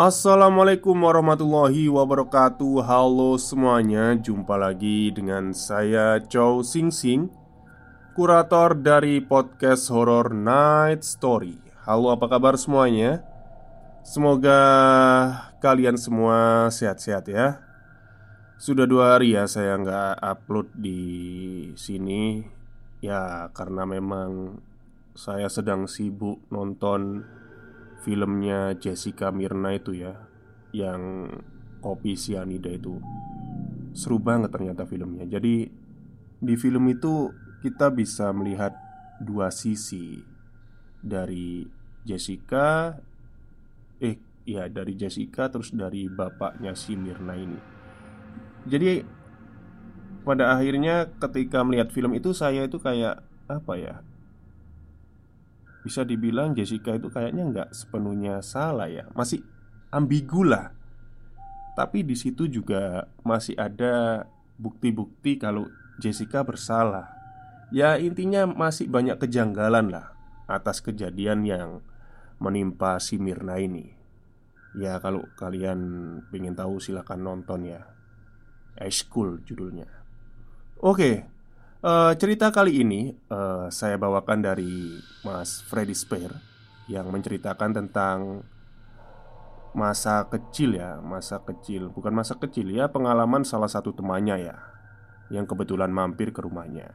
Assalamualaikum warahmatullahi wabarakatuh. Halo semuanya Jumpa lagi dengan saya Chow Sing Sing Kurator dari podcast horror Night Story. Halo apa kabar semuanya? Semoga kalian semua sehat-sehat ya. Sudah dua hari ya saya nggak upload di sini. Ya karena memang saya sedang sibuk nonton filmnya Jessica Mirna itu ya Yang kopi sianida itu. Seru banget ternyata filmnya. Jadi di film itu kita bisa melihat dua sisi Dari Jessica Eh ya dari Jessica terus dari bapaknya si Mirna ini. Jadi pada akhirnya ketika melihat film itu saya itu kayak apa ya bisa dibilang Jessica itu kayaknya nggak sepenuhnya salah ya, masih ambigu lah. Tapi di situ juga masih ada bukti-bukti kalau Jessica bersalah. Ya intinya masih banyak kejanggalan lah atas kejadian yang menimpa si Mirna ini. Ya kalau kalian ingin tahu silahkan nonton ya. High School judulnya. Oke, Uh, cerita kali ini uh, saya bawakan dari Mas Freddy Spare yang menceritakan tentang masa kecil ya, masa kecil, bukan masa kecil ya, pengalaman salah satu temannya ya, yang kebetulan mampir ke rumahnya.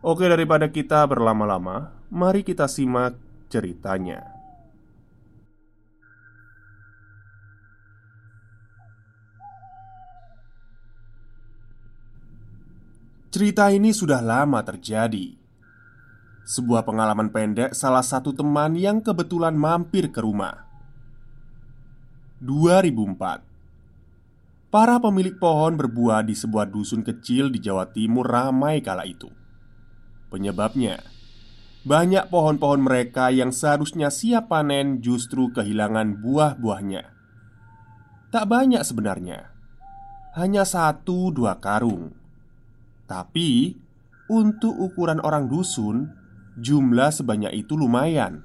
Oke, daripada kita berlama-lama, mari kita simak ceritanya. Cerita ini sudah lama terjadi. Sebuah pengalaman pendek salah satu teman yang kebetulan mampir ke rumah. 2004 Para pemilik pohon berbuah di sebuah dusun kecil di Jawa Timur ramai kala itu. Penyebabnya, banyak pohon-pohon mereka yang seharusnya siap panen justru kehilangan buah-buahnya. Tak banyak sebenarnya, hanya satu dua karung tapi untuk ukuran orang dusun, jumlah sebanyak itu lumayan.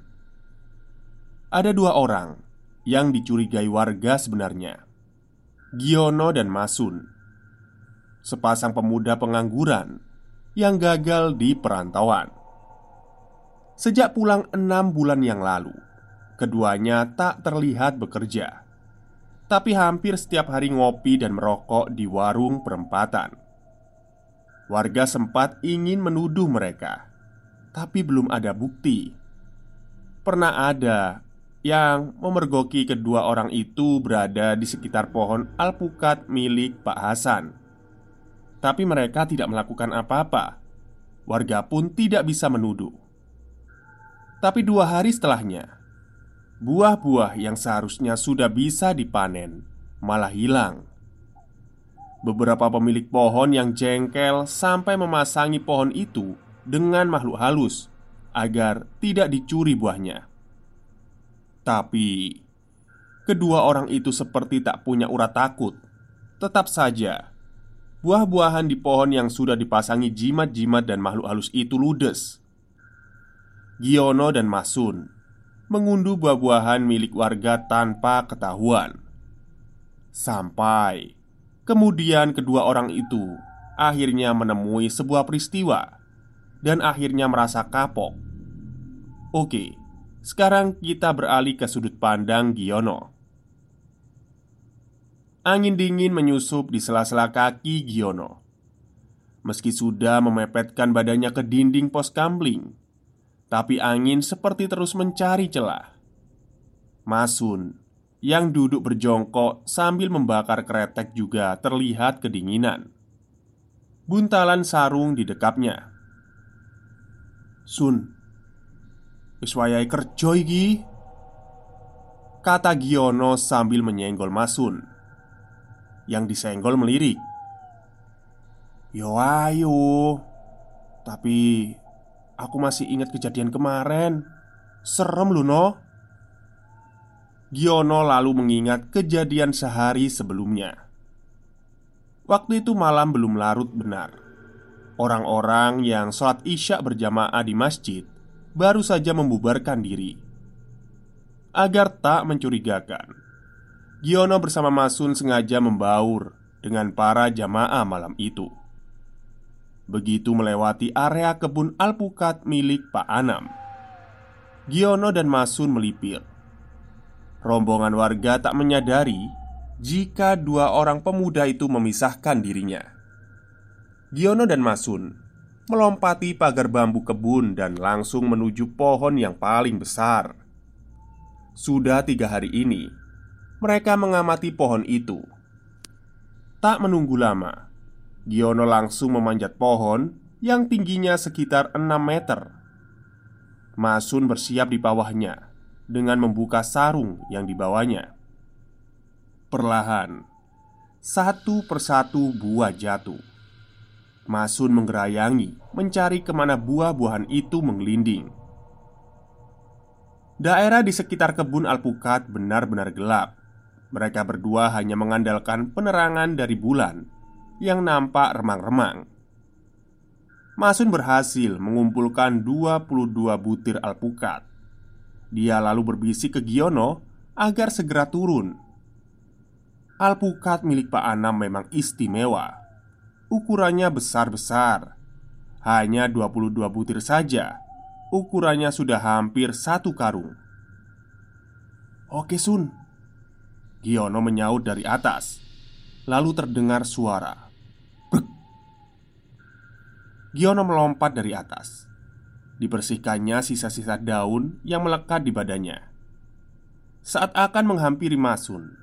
Ada dua orang yang dicurigai warga sebenarnya, Giono dan Masun, sepasang pemuda pengangguran yang gagal di perantauan. Sejak pulang enam bulan yang lalu, keduanya tak terlihat bekerja, tapi hampir setiap hari ngopi dan merokok di warung perempatan. Warga sempat ingin menuduh mereka, tapi belum ada bukti. Pernah ada yang memergoki kedua orang itu berada di sekitar pohon alpukat milik Pak Hasan, tapi mereka tidak melakukan apa-apa. Warga pun tidak bisa menuduh. Tapi dua hari setelahnya, buah-buah yang seharusnya sudah bisa dipanen malah hilang. Beberapa pemilik pohon yang jengkel sampai memasangi pohon itu dengan makhluk halus agar tidak dicuri buahnya. Tapi kedua orang itu seperti tak punya urat takut. Tetap saja, buah-buahan di pohon yang sudah dipasangi jimat-jimat dan makhluk halus itu ludes. Giono dan Masun mengunduh buah-buahan milik warga tanpa ketahuan. Sampai Kemudian kedua orang itu akhirnya menemui sebuah peristiwa dan akhirnya merasa kapok. Oke, sekarang kita beralih ke sudut pandang Giono. Angin dingin menyusup di sela-sela kaki Giono. Meski sudah memepetkan badannya ke dinding pos kambling, tapi angin seperti terus mencari celah. Masun yang duduk berjongkok sambil membakar kretek juga terlihat kedinginan. Buntalan sarung di dekapnya. Sun, wis wayahe kerja iki. Kata Giono sambil menyenggol Masun Yang disenggol melirik Yo ayo Tapi Aku masih ingat kejadian kemarin Serem lu no Giono lalu mengingat kejadian sehari sebelumnya. Waktu itu malam belum larut benar. Orang-orang yang sholat isya berjamaah di masjid Baru saja membubarkan diri. Agar tak mencurigakan Giono bersama Masun sengaja membaur Dengan para jamaah malam itu. Begitu melewati area kebun alpukat milik Pak Anam Giono dan Masun melipir Rombongan warga tak menyadari Jika dua orang pemuda itu memisahkan dirinya Giono dan Masun Melompati pagar bambu kebun dan langsung menuju pohon yang paling besar sudah tiga hari ini, mereka mengamati pohon itu. Tak menunggu lama, Giono langsung memanjat pohon yang tingginya sekitar 6 meter. Masun bersiap di bawahnya dengan membuka sarung yang dibawanya. Perlahan, satu persatu buah jatuh. Masun menggerayangi mencari ke mana buah-buahan itu menggelinding. Daerah di sekitar kebun alpukat benar-benar gelap. Mereka berdua hanya mengandalkan penerangan dari bulan yang nampak remang-remang. Masun berhasil mengumpulkan 22 butir alpukat. Dia lalu berbisik ke Giono agar segera turun. Alpukat milik Pak Anam memang istimewa. Ukurannya besar-besar. Hanya 22 butir saja Ukurannya sudah hampir satu karung Oke Sun Giono menyaut dari atas Lalu terdengar suara. Giono melompat dari atas Dibersihkannya sisa-sisa daun yang melekat di badannya Saat akan menghampiri Masun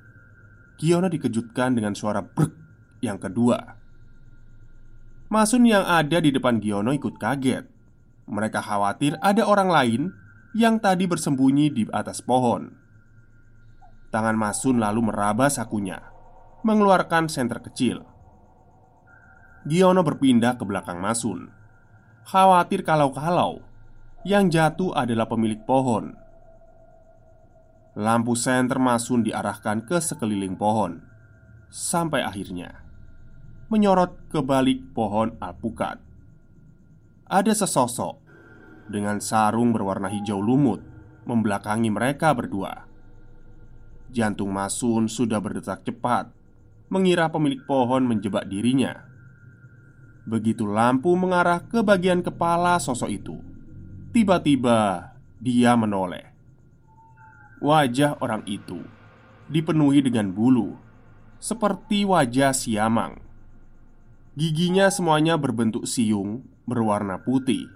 Giono dikejutkan dengan suara brek yang kedua Masun yang ada di depan Giono ikut kaget mereka khawatir ada orang lain yang tadi bersembunyi di atas pohon. Tangan Masun lalu meraba sakunya, mengeluarkan senter kecil. Giono berpindah ke belakang Masun, khawatir kalau-kalau yang jatuh adalah pemilik pohon. Lampu senter Masun diarahkan ke sekeliling pohon, sampai akhirnya menyorot ke balik pohon alpukat ada sesosok dengan sarung berwarna hijau lumut membelakangi mereka berdua. Jantung Masun sudah berdetak cepat, mengira pemilik pohon menjebak dirinya. Begitu lampu mengarah ke bagian kepala sosok itu, tiba-tiba dia menoleh. Wajah orang itu dipenuhi dengan bulu, seperti wajah siamang. Giginya semuanya berbentuk siung berwarna putih,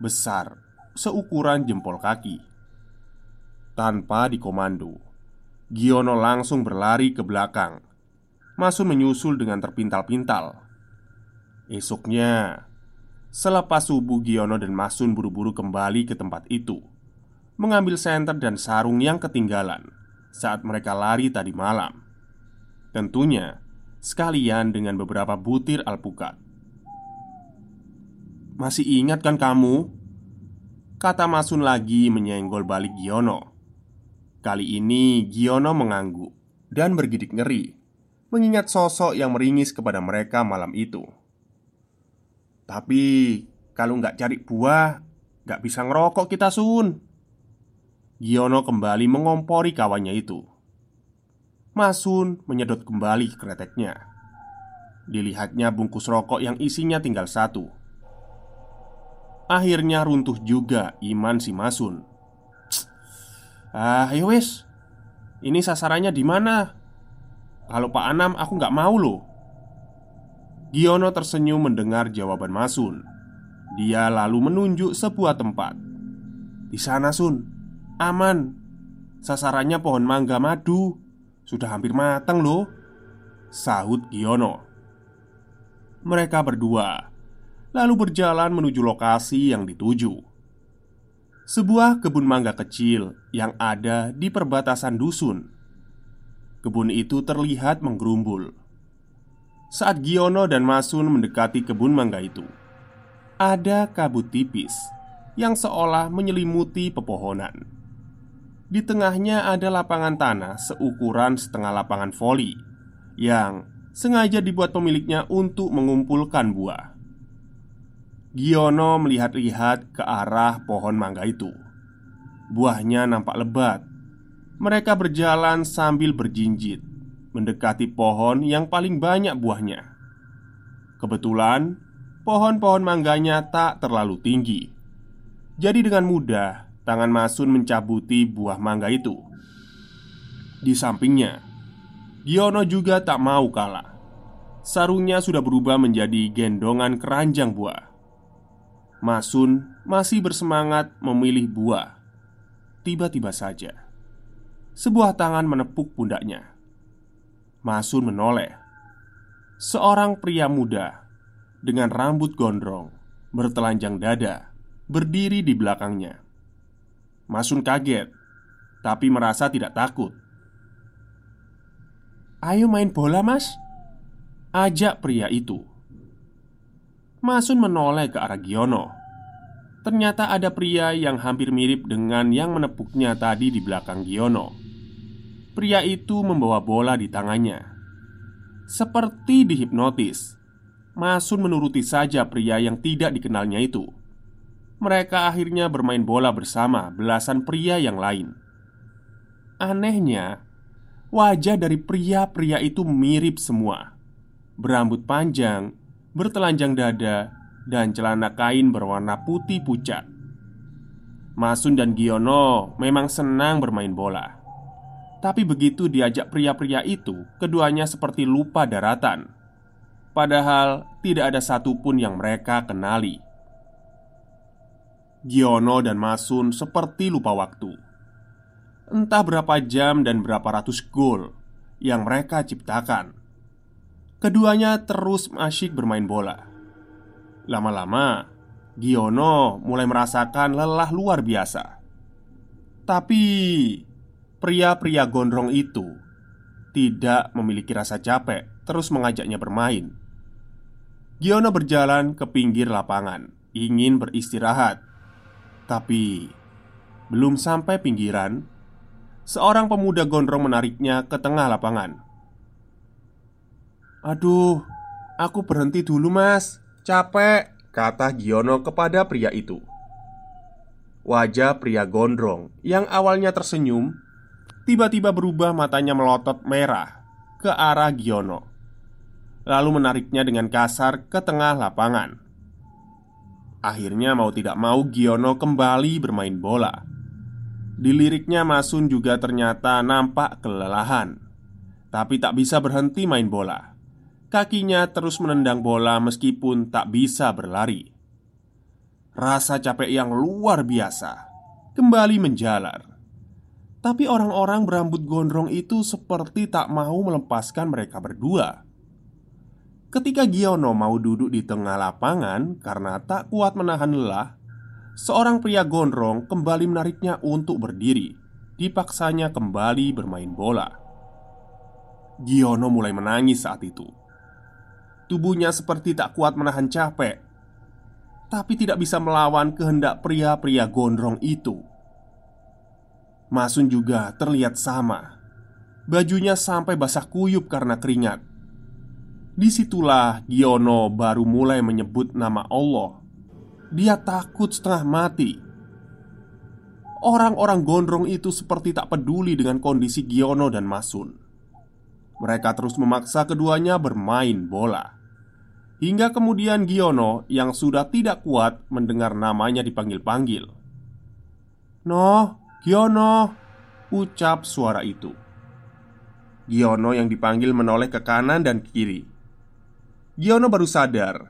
besar, seukuran jempol kaki. Tanpa dikomando, Giono langsung berlari ke belakang. Masun menyusul dengan terpintal-pintal. Esoknya, selepas subuh Giono dan Masun buru-buru kembali ke tempat itu Mengambil senter dan sarung yang ketinggalan saat mereka lari tadi malam. Tentunya, sekalian dengan beberapa butir alpukat. Masih ingat kan kamu? Kata Masun lagi menyenggol balik Giono. Kali ini Giono mengangguk dan bergidik ngeri Mengingat sosok yang meringis kepada mereka malam itu Tapi kalau nggak cari buah nggak bisa ngerokok kita Sun. Giono kembali mengompori kawannya itu. Masun menyedot kembali kreteknya. Dilihatnya bungkus rokok yang isinya tinggal satu. Akhirnya runtuh juga iman si Masun Ah, ayo wes Ini sasarannya di mana? Kalau Pak Anam aku nggak mau loh Giono tersenyum mendengar jawaban Masun. Dia lalu menunjuk sebuah tempat. Di sana Sun. Aman. Sasarannya pohon mangga madu. Sudah hampir matang loh Sahut Giono. Mereka berdua Lalu berjalan menuju lokasi yang dituju. Sebuah kebun mangga kecil yang ada di perbatasan dusun. Kebun itu terlihat menggerumbul Saat Giono dan Masun mendekati kebun mangga itu Ada kabut tipis Yang seolah menyelimuti pepohonan di tengahnya ada lapangan tanah seukuran setengah lapangan voli yang sengaja dibuat pemiliknya untuk mengumpulkan buah. Giono melihat-lihat ke arah pohon mangga itu. Buahnya nampak lebat. Mereka berjalan sambil berjinjit, mendekati pohon yang paling banyak buahnya. Kebetulan, pohon-pohon mangganya tak terlalu tinggi. Jadi dengan mudah Tangan Masun mencabuti buah mangga itu. Di sampingnya Giono juga tak mau kalah. Sarungnya sudah berubah menjadi gendongan keranjang buah. Masun masih bersemangat memilih buah. Tiba-tiba saja Sebuah tangan menepuk pundaknya Masun menoleh Seorang pria muda Dengan rambut gondrong Bertelanjang dada Berdiri di belakangnya Masun kaget, tapi merasa tidak takut. "Ayo main bola, Mas," ajak pria itu. Masun menoleh ke arah Giono. Ternyata ada pria yang hampir mirip dengan yang menepuknya tadi di belakang Giono. Pria itu membawa bola di tangannya. Seperti dihipnotis, Masun menuruti saja pria yang tidak dikenalnya itu mereka akhirnya bermain bola bersama belasan pria yang lain. Anehnya, wajah dari pria-pria itu mirip semua. Berambut panjang, bertelanjang dada, dan celana kain berwarna putih pucat. Masun dan Giono memang senang bermain bola. Tapi begitu diajak pria-pria itu, keduanya seperti lupa daratan. Padahal tidak ada satupun yang mereka kenali. Giono dan Masun seperti lupa waktu. Entah berapa jam dan berapa ratus gol yang mereka ciptakan. Keduanya terus asyik bermain bola. Lama-lama, Giono mulai merasakan lelah luar biasa. Tapi pria-pria gondrong itu tidak memiliki rasa capek, terus mengajaknya bermain. Giono berjalan ke pinggir lapangan, ingin beristirahat tapi belum sampai pinggiran, seorang pemuda gondrong menariknya ke tengah lapangan. "Aduh, aku berhenti dulu, Mas. Capek," kata Giono kepada pria itu. Wajah pria gondrong yang awalnya tersenyum tiba-tiba berubah matanya melotot merah ke arah Giono, lalu menariknya dengan kasar ke tengah lapangan. Akhirnya mau tidak mau Giono kembali bermain bola. Di Masun juga ternyata nampak kelelahan Tapi tak bisa berhenti main bola. Kakinya terus menendang bola meskipun tak bisa berlari. Rasa capek yang luar biasa Kembali menjalar Tapi orang-orang berambut gondrong itu seperti tak mau melepaskan mereka berdua Ketika Giono mau duduk di tengah lapangan karena tak kuat menahan lelah, seorang pria gondrong kembali menariknya untuk berdiri. Dipaksanya kembali bermain bola. Giono mulai menangis saat itu. Tubuhnya seperti tak kuat menahan capek, tapi tidak bisa melawan kehendak pria-pria gondrong itu. Masun juga terlihat sama. Bajunya sampai basah kuyup karena keringat. Di situlah Giono baru mulai menyebut nama Allah. Dia takut setengah mati. Orang-orang gondrong itu seperti tak peduli dengan kondisi Giono dan Masun. Mereka terus memaksa keduanya bermain bola. Hingga kemudian Giono yang sudah tidak kuat mendengar namanya dipanggil-panggil. Noh, Giono Ucap suara itu. Giono yang dipanggil menoleh ke kanan dan kiri. Giono baru sadar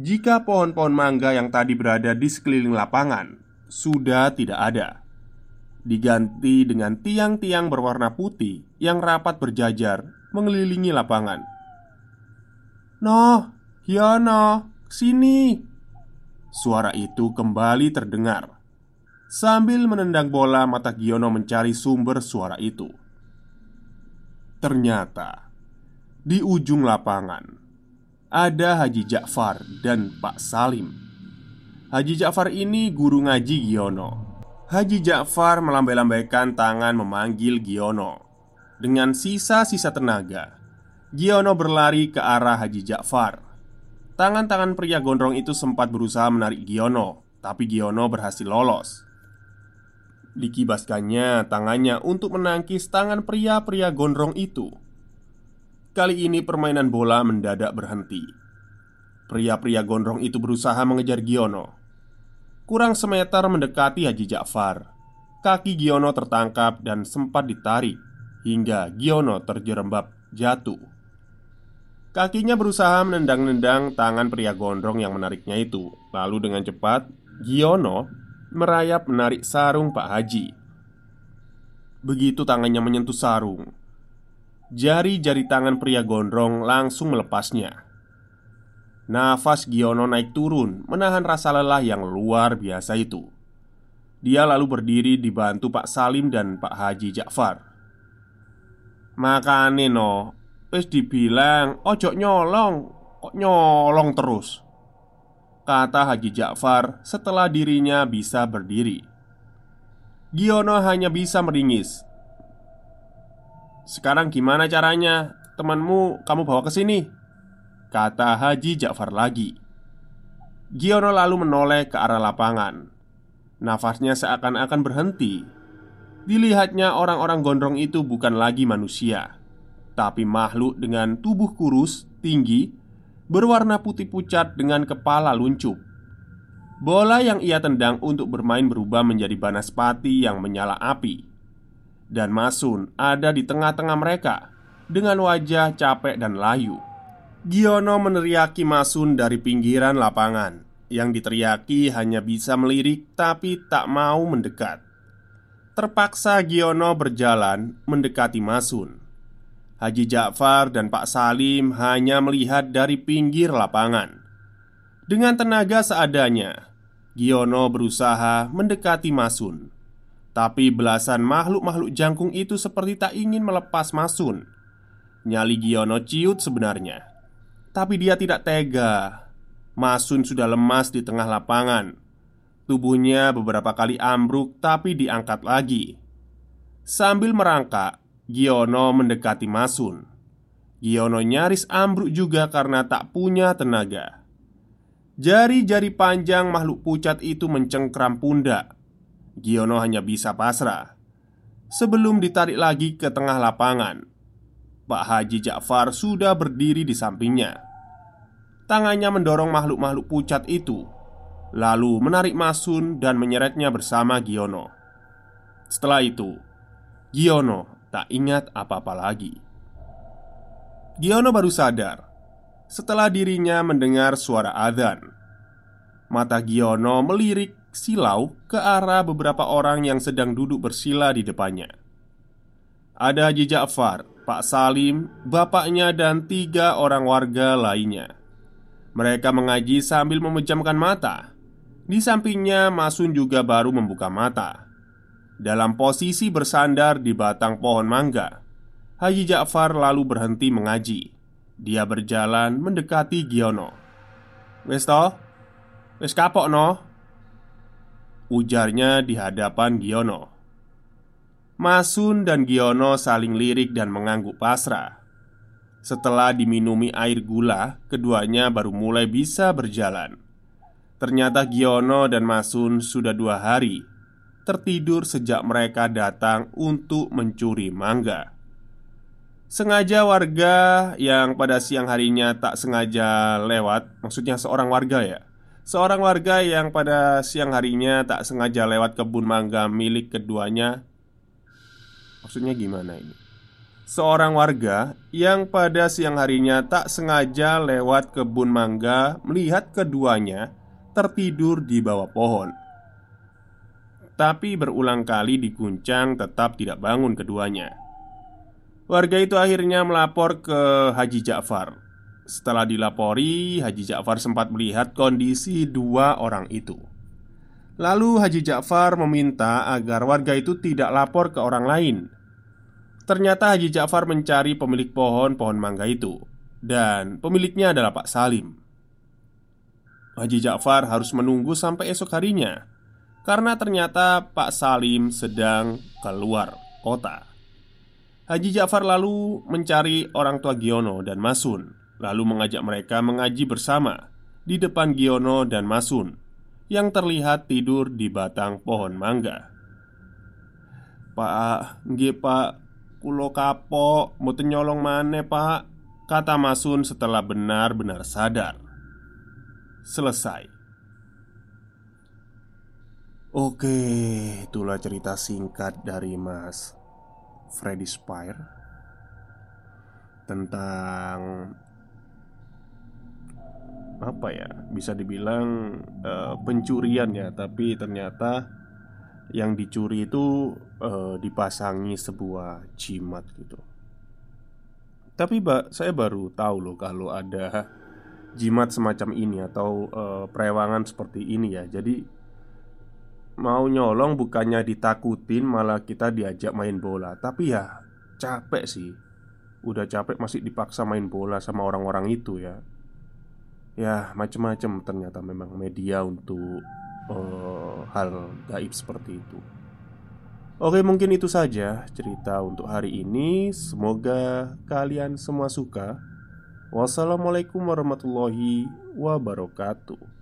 Jika pohon-pohon mangga yang tadi berada di sekeliling lapangan Sudah tidak ada Diganti dengan tiang-tiang berwarna putih yang rapat berjajar mengelilingi lapangan. Noh, Giono, sini Suara itu kembali terdengar Sambil menendang bola mata Giono mencari sumber suara itu. Ternyata Di ujung lapangan Ada Haji Ja'far dan Pak Salim. Haji Ja'far ini guru ngaji Giono. Haji Ja'far melambai-lambaikan tangan memanggil Giono. Dengan sisa-sisa tenaga Giono berlari ke arah Haji Ja'far. Tangan-tangan pria gondrong itu sempat berusaha menarik Giono Tapi Giono berhasil lolos Dikibaskannya tangannya untuk menangkis tangan pria-pria gondrong itu. Kali ini permainan bola mendadak berhenti. Pria-pria gondrong itu berusaha mengejar Giono. Kurang semeter mendekati Haji Ja'far. Kaki Giono tertangkap dan sempat ditarik Hingga Giono terjerembab jatuh. Kakinya berusaha menendang-nendang tangan pria gondrong yang menariknya itu. Lalu dengan cepat Giono merayap menarik sarung Pak Haji. Begitu tangannya menyentuh sarung Jari-jari tangan pria gondrong langsung melepasnya. Nafas Giono naik turun Menahan rasa lelah yang luar biasa itu. Dia lalu berdiri dibantu Pak Salim dan Pak Haji Ja'far. Makane no. Wis dibilang ojo nyolong. Kok nyolong terus Kata Haji Ja'far setelah dirinya bisa berdiri. Giono hanya bisa meringis. Sekarang gimana caranya? Temanmu kamu bawa ke sini Kata Haji Ja'far lagi. Giono lalu menoleh ke arah lapangan. Nafasnya seakan-akan berhenti. Dilihatnya orang-orang gondrong itu bukan lagi manusia Tapi makhluk dengan tubuh kurus, tinggi Berwarna putih pucat dengan kepala luncup. Bola yang ia tendang untuk bermain berubah menjadi banaspati yang menyala api. Dan Masun ada di tengah-tengah mereka Dengan wajah capek dan layu. Giono meneriaki Masun dari pinggiran lapangan. Yang diteriaki hanya bisa melirik tapi tak mau mendekat. Terpaksa Giono berjalan mendekati Masun Haji Ja'far dan Pak Salim hanya melihat dari pinggir lapangan. Dengan tenaga seadanya Giono berusaha mendekati Masun. Tapi belasan makhluk-makhluk jangkung itu seperti tak ingin melepas Masun. Nyali Giono ciut sebenarnya. Tapi dia tidak tega. Masun sudah lemas di tengah lapangan. Tubuhnya beberapa kali ambruk tapi diangkat lagi. Sambil merangkak Giono mendekati Masun Giono nyaris ambruk juga karena tak punya tenaga Jari-jari panjang makhluk pucat itu mencengkram pundak Giono hanya bisa pasrah Sebelum ditarik lagi ke tengah lapangan Pak Haji Ja'far sudah berdiri di sampingnya. Tangannya mendorong makhluk-makhluk pucat itu, lalu menarik Masun dan menyeretnya bersama Giono. Setelah itu, Giono tak ingat apa-apa lagi. Giono baru sadar setelah dirinya mendengar suara adzan. Mata Giono melirik silau ke arah beberapa orang yang sedang duduk bersila di depannya. Ada Haji Ja'far Pak Salim, bapaknya, dan tiga orang warga lainnya. Mereka mengaji sambil memejamkan mata. Di sampingnya, Masun juga baru membuka mata. Dalam posisi bersandar di batang pohon mangga, Haji Ja'far lalu berhenti mengaji. Dia berjalan mendekati Giono. "Wes toh? Wes kapok no?" Ujarnya di hadapan Giono. Masun dan Giono saling lirik dan mengangguk pasrah. Setelah diminumi air gula, keduanya baru mulai bisa berjalan. Ternyata Giono dan Masun sudah dua hari tertidur sejak mereka datang untuk mencuri mangga. Sengaja warga yang pada siang harinya tak sengaja lewat Maksudnya seorang warga ya Seorang warga yang pada siang harinya tak sengaja lewat kebun mangga milik keduanya Maksudnya gimana ini? Seorang warga yang pada siang harinya tak sengaja lewat kebun mangga melihat keduanya tertidur di bawah pohon Tapi berulang kali diguncang tetap tidak bangun keduanya Warga itu akhirnya melapor ke Haji Ja'far. Setelah dilapori, Haji Ja'far sempat melihat kondisi dua orang itu. Lalu Haji Ja'far meminta agar warga itu tidak lapor ke orang lain. Ternyata Haji Ja'far mencari pemilik pohon-pohon mangga itu, dan pemiliknya adalah Pak Salim. Haji Ja'far harus menunggu sampai esok harinya karena ternyata Pak Salim sedang keluar kota. Haji Ja'far lalu mencari orang tua Giono dan Masun Lalu mengajak mereka mengaji bersama Di depan Giono dan Masun Yang terlihat tidur di batang pohon mangga. Pak, nggih pak. Kulo kapok, mau nyolong mana pak Kata Masun setelah benar-benar sadar. Selesai Oke, itulah cerita singkat dari Mas Freddy Spire tentang apa ya bisa dibilang uh, pencurian ya tapi ternyata yang dicuri itu uh, dipasangi sebuah jimat gitu. Tapi ba saya baru tahu loh kalau ada jimat semacam ini atau uh, perewangan seperti ini ya. Jadi Mau nyolong bukannya ditakutin malah kita diajak main bola. Tapi ya capek sih. Udah capek masih dipaksa main bola sama orang-orang itu ya. Ya macem-macem ternyata memang media untuk uh, hal gaib seperti itu. Oke mungkin itu saja cerita untuk hari ini. Semoga kalian semua suka. Wassalamualaikum warahmatullahi wabarakatuh